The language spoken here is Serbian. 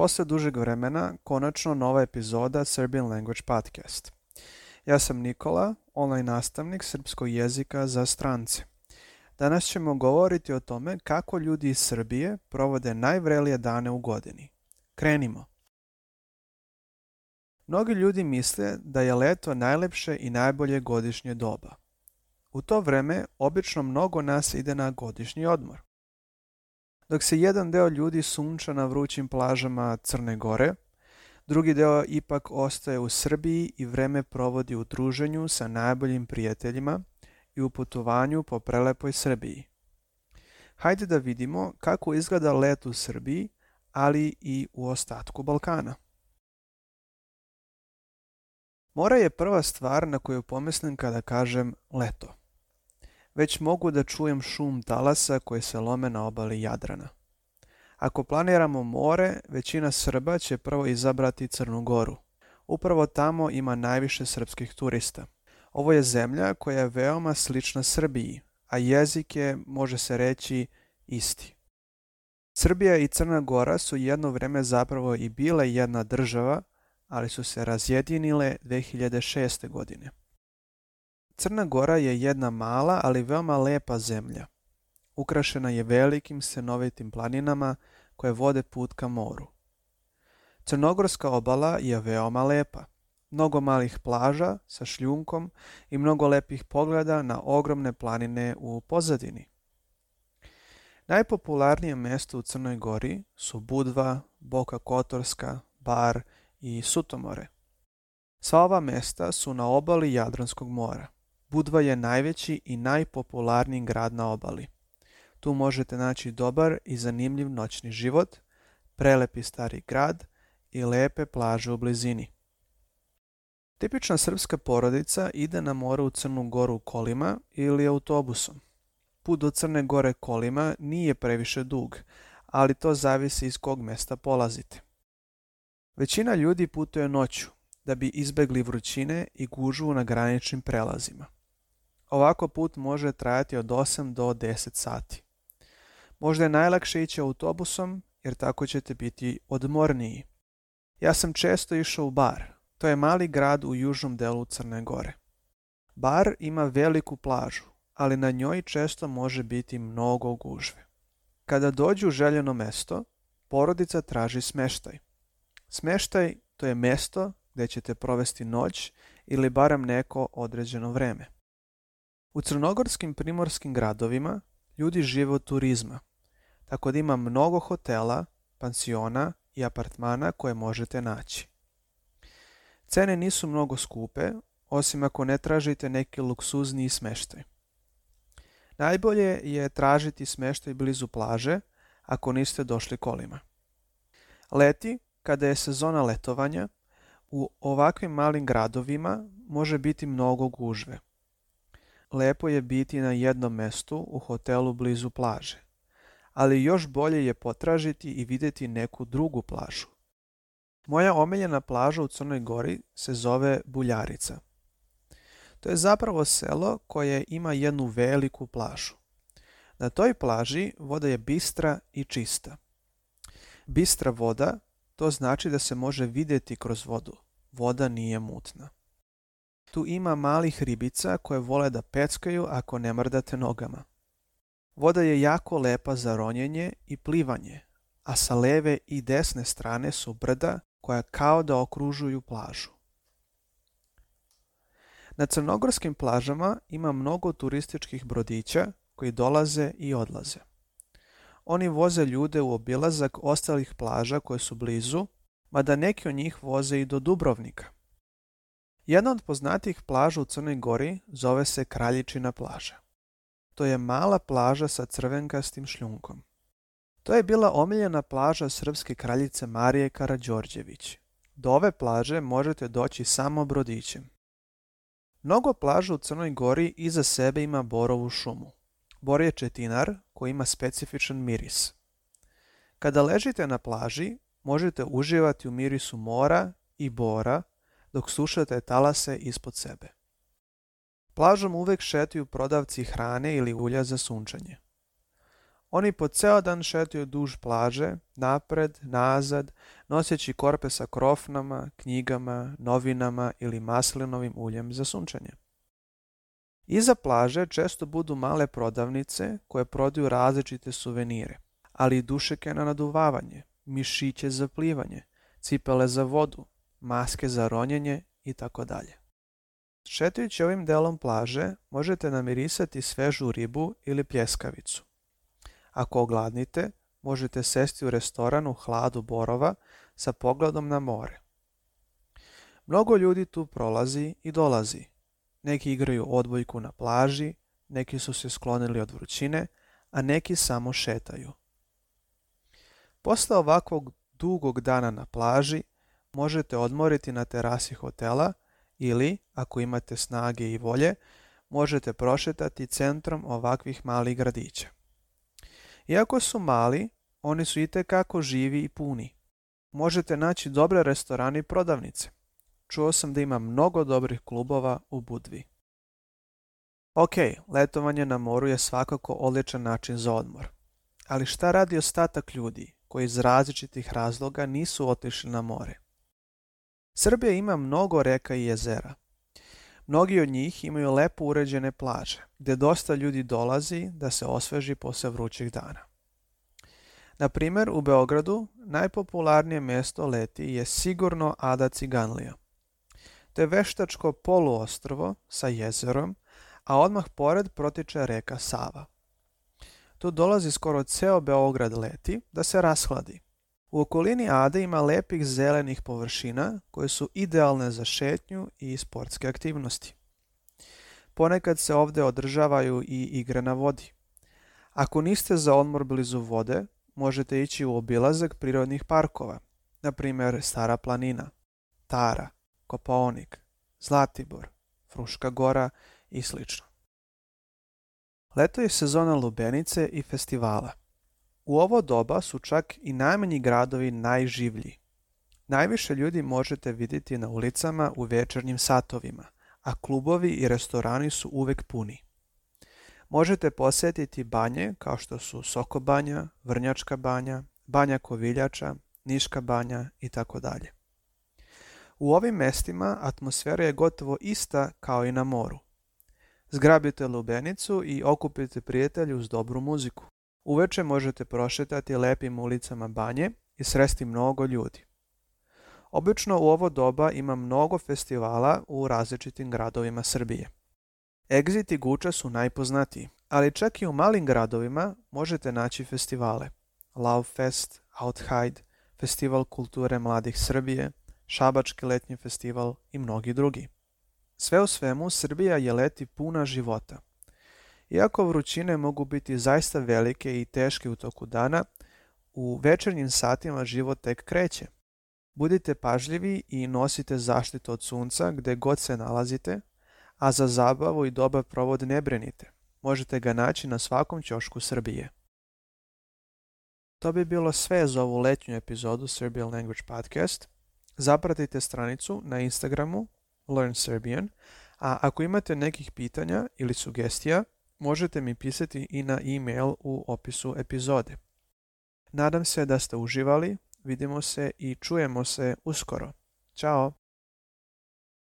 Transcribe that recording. Posle dužeg vremena, konačno nova epizoda Serbian Language Podcast. Ja sam Nikola, online nastavnik srpskog jezika za strance. Danas ćemo govoriti o tome kako ljudi iz Srbije provode najvrelije dane u godini. Krenimo! Mnogi ljudi misle da je leto najlepše i najbolje godišnje doba. U to vreme obično mnogo nas ide na godišnji odmor dok se jedan deo ljudi sunča na vrućim plažama Crne Gore, drugi deo ipak ostaje u Srbiji i vreme provodi u druženju sa najboljim prijateljima i u putovanju po prelepoj Srbiji. Hajde da vidimo kako izgleda let u Srbiji, ali i u ostatku Balkana. Mora je prva stvar na koju pomislim kada kažem leto već mogu da čujem šum talasa koje se lome na obali Jadrana. Ako planiramo more, većina Srba će prvo izabrati Crnu Goru. Upravo tamo ima najviše srpskih turista. Ovo je zemlja koja je veoma slična Srbiji, a jezik je, može se reći, isti. Srbija i Crna Gora su jedno vrijeme zapravo i bile jedna država, ali su se razjedinile 2006. godine. Crna Gora je jedna mala, ali veoma lepa zemlja. Ukrašena je velikim senovitim planinama koje vode put ka moru. Crnogorska obala je veoma lepa. Mnogo malih plaža sa šljunkom i mnogo lepih pogleda na ogromne planine u pozadini. Najpopularnije mjesto u Crnoj Gori su Budva, Boka Kotorska, Bar i Sutomore. Sva ova mjesta su na obali Jadranskog mora. Budva je najveći i najpopularniji grad na obali. Tu možete naći dobar i zanimljiv noćni život, prelepi stari grad i lepe plaže u blizini. Tipična srpska porodica ide na more u Crnu Goru kolima ili autobusom. Put do Crne Gore kolima nije previše dug, ali to zavisi iz kog mesta polazite. Većina ljudi putuje noću da bi izbegli vrućine i gužvu na graničnim prelazima. Ovako put može trajati od 8 do 10 sati. Možda je najlakše ići autobusom jer tako ćete biti odmorniji. Ja sam često išao u Bar. To je mali grad u južnom delu Crne Gore. Bar ima veliku plažu, ali na njoj često može biti mnogo gužve. Kada dođu u željeno mesto, porodica traži smeštaj. Smeštaj to je mesto gdje ćete provesti noć ili barem neko određeno vreme. U crnogorskim primorskim gradovima ljudi žive od turizma, tako da ima mnogo hotela, pansiona i apartmana koje možete naći. Cene nisu mnogo skupe, osim ako ne tražite neki luksuzniji smeštaj. Najbolje je tražiti smeštaj blizu plaže ako niste došli kolima. Leti, kada je sezona letovanja, u ovakvim malim gradovima može biti mnogo gužve. Lepo je biti na jednom mestu u hotelu blizu plaže, ali još bolje je potražiti i vidjeti neku drugu plažu. Moja omiljena plaža u Crnoj Gori se zove Buljarica. To je zapravo selo koje ima jednu veliku plažu. Na toj plaži voda je bistra i čista. Bistra voda to znači da se može vidjeti kroz vodu. Voda nije mutna. Tu ima malih ribica koje vole da peckaju ako ne mrdate nogama. Voda je jako lepa za ronjenje i plivanje, a sa leve i desne strane su brda koja kao da okružuju plažu. Na crnogorskim plažama ima mnogo turističkih brodića koji dolaze i odlaze. Oni voze ljude u obilazak ostalih plaža koje su blizu, mada neki od njih voze i do Dubrovnika – jedna od poznatijih plaža u Crnoj Gori zove se Kraljičina plaža. To je mala plaža sa crvenkastim šljunkom. To je bila omiljena plaža srpske kraljice Marije Karađorđević. Do ove plaže možete doći samo brodićem. Mnogo plaža u Crnoj Gori iza sebe ima borovu šumu. Bor je četinar koji ima specifičan miris. Kada ležite na plaži, možete uživati u mirisu mora i bora dok sušete talase ispod sebe. Plažom uvek šetuju prodavci hrane ili ulja za sunčanje. Oni po ceo dan šetuju duž plaže, napred, nazad, noseći korpe sa krofnama, knjigama, novinama ili maslinovim uljem za sunčanje. Iza plaže često budu male prodavnice koje prodaju različite suvenire, ali i dušeke na naduvavanje, mišiće za plivanje, cipele za vodu, maske za ronjenje dalje. Šetajući ovim delom plaže možete namirisati svežu ribu ili pljeskavicu. Ako ogladnite, možete sesti u restoran u hladu borova sa pogledom na more. Mnogo ljudi tu prolazi i dolazi. Neki igraju odbojku na plaži, neki su se sklonili od vrućine, a neki samo šetaju. Posle ovakvog dugog dana na plaži, možete odmoriti na terasi hotela ili, ako imate snage i volje, možete prošetati centrom ovakvih malih gradića. Iako su mali, oni su itekako živi i puni. Možete naći dobre restorane i prodavnice. Čuo sam da ima mnogo dobrih klubova u Budvi. Ok, letovanje na moru je svakako odličan način za odmor. Ali šta radi ostatak ljudi koji iz različitih razloga nisu otišli na more? Srbija ima mnogo reka i jezera. Mnogi od njih imaju lepo uređene plaže, gdje dosta ljudi dolazi da se osveži posle vrućih dana. Na primjer, u Beogradu najpopularnije mjesto leti je sigurno Ada Ciganlija. To je veštačko poluostrvo sa jezerom, a odmah pored protiče reka Sava. Tu dolazi skoro ceo Beograd leti da se rashladi, u okolini Ade ima lepih zelenih površina koje su idealne za šetnju i sportske aktivnosti. Ponekad se ovdje održavaju i igre na vodi. Ako niste za odmor blizu vode, možete ići u obilazak prirodnih parkova, na primjer Stara planina, Tara, Kopaonik, Zlatibor, Fruška gora i sl. Leto je sezona lubenice i festivala. U ovo doba su čak i najmanji gradovi najživlji. Najviše ljudi možete vidjeti na ulicama u večernjim satovima, a klubovi i restorani su uvek puni. Možete posjetiti banje kao što su Sokobanja, Vrnjačka banja, Banja Koviljača, Niška banja i tako dalje. U ovim mestima atmosfera je gotovo ista kao i na moru. Zgrabite lubenicu i okupite prijatelju uz dobru muziku. Uveče možete prošetati lepim ulicama banje i sresti mnogo ljudi. Obično u ovo doba ima mnogo festivala u različitim gradovima Srbije. Exit i Guča su najpoznatiji, ali čak i u malim gradovima možete naći festivale. Love Fest, Outhide, Festival kulture mladih Srbije, Šabački letnji festival i mnogi drugi. Sve u svemu, Srbija je leti puna života – iako vrućine mogu biti zaista velike i teške u toku dana, u večernjim satima život tek kreće. Budite pažljivi i nosite zaštitu od sunca gdje god se nalazite, a za zabavu i dobar provod ne brenite. Možete ga naći na svakom ćošku Srbije. To bi bilo sve za ovu letnju epizodu Serbian Language Podcast. Zapratite stranicu na Instagramu Learn Serbian, a ako imate nekih pitanja ili sugestija, možete mi pisati i na e-mail u opisu epizode. Nadam se da ste uživali, vidimo se i čujemo se uskoro. Ćao!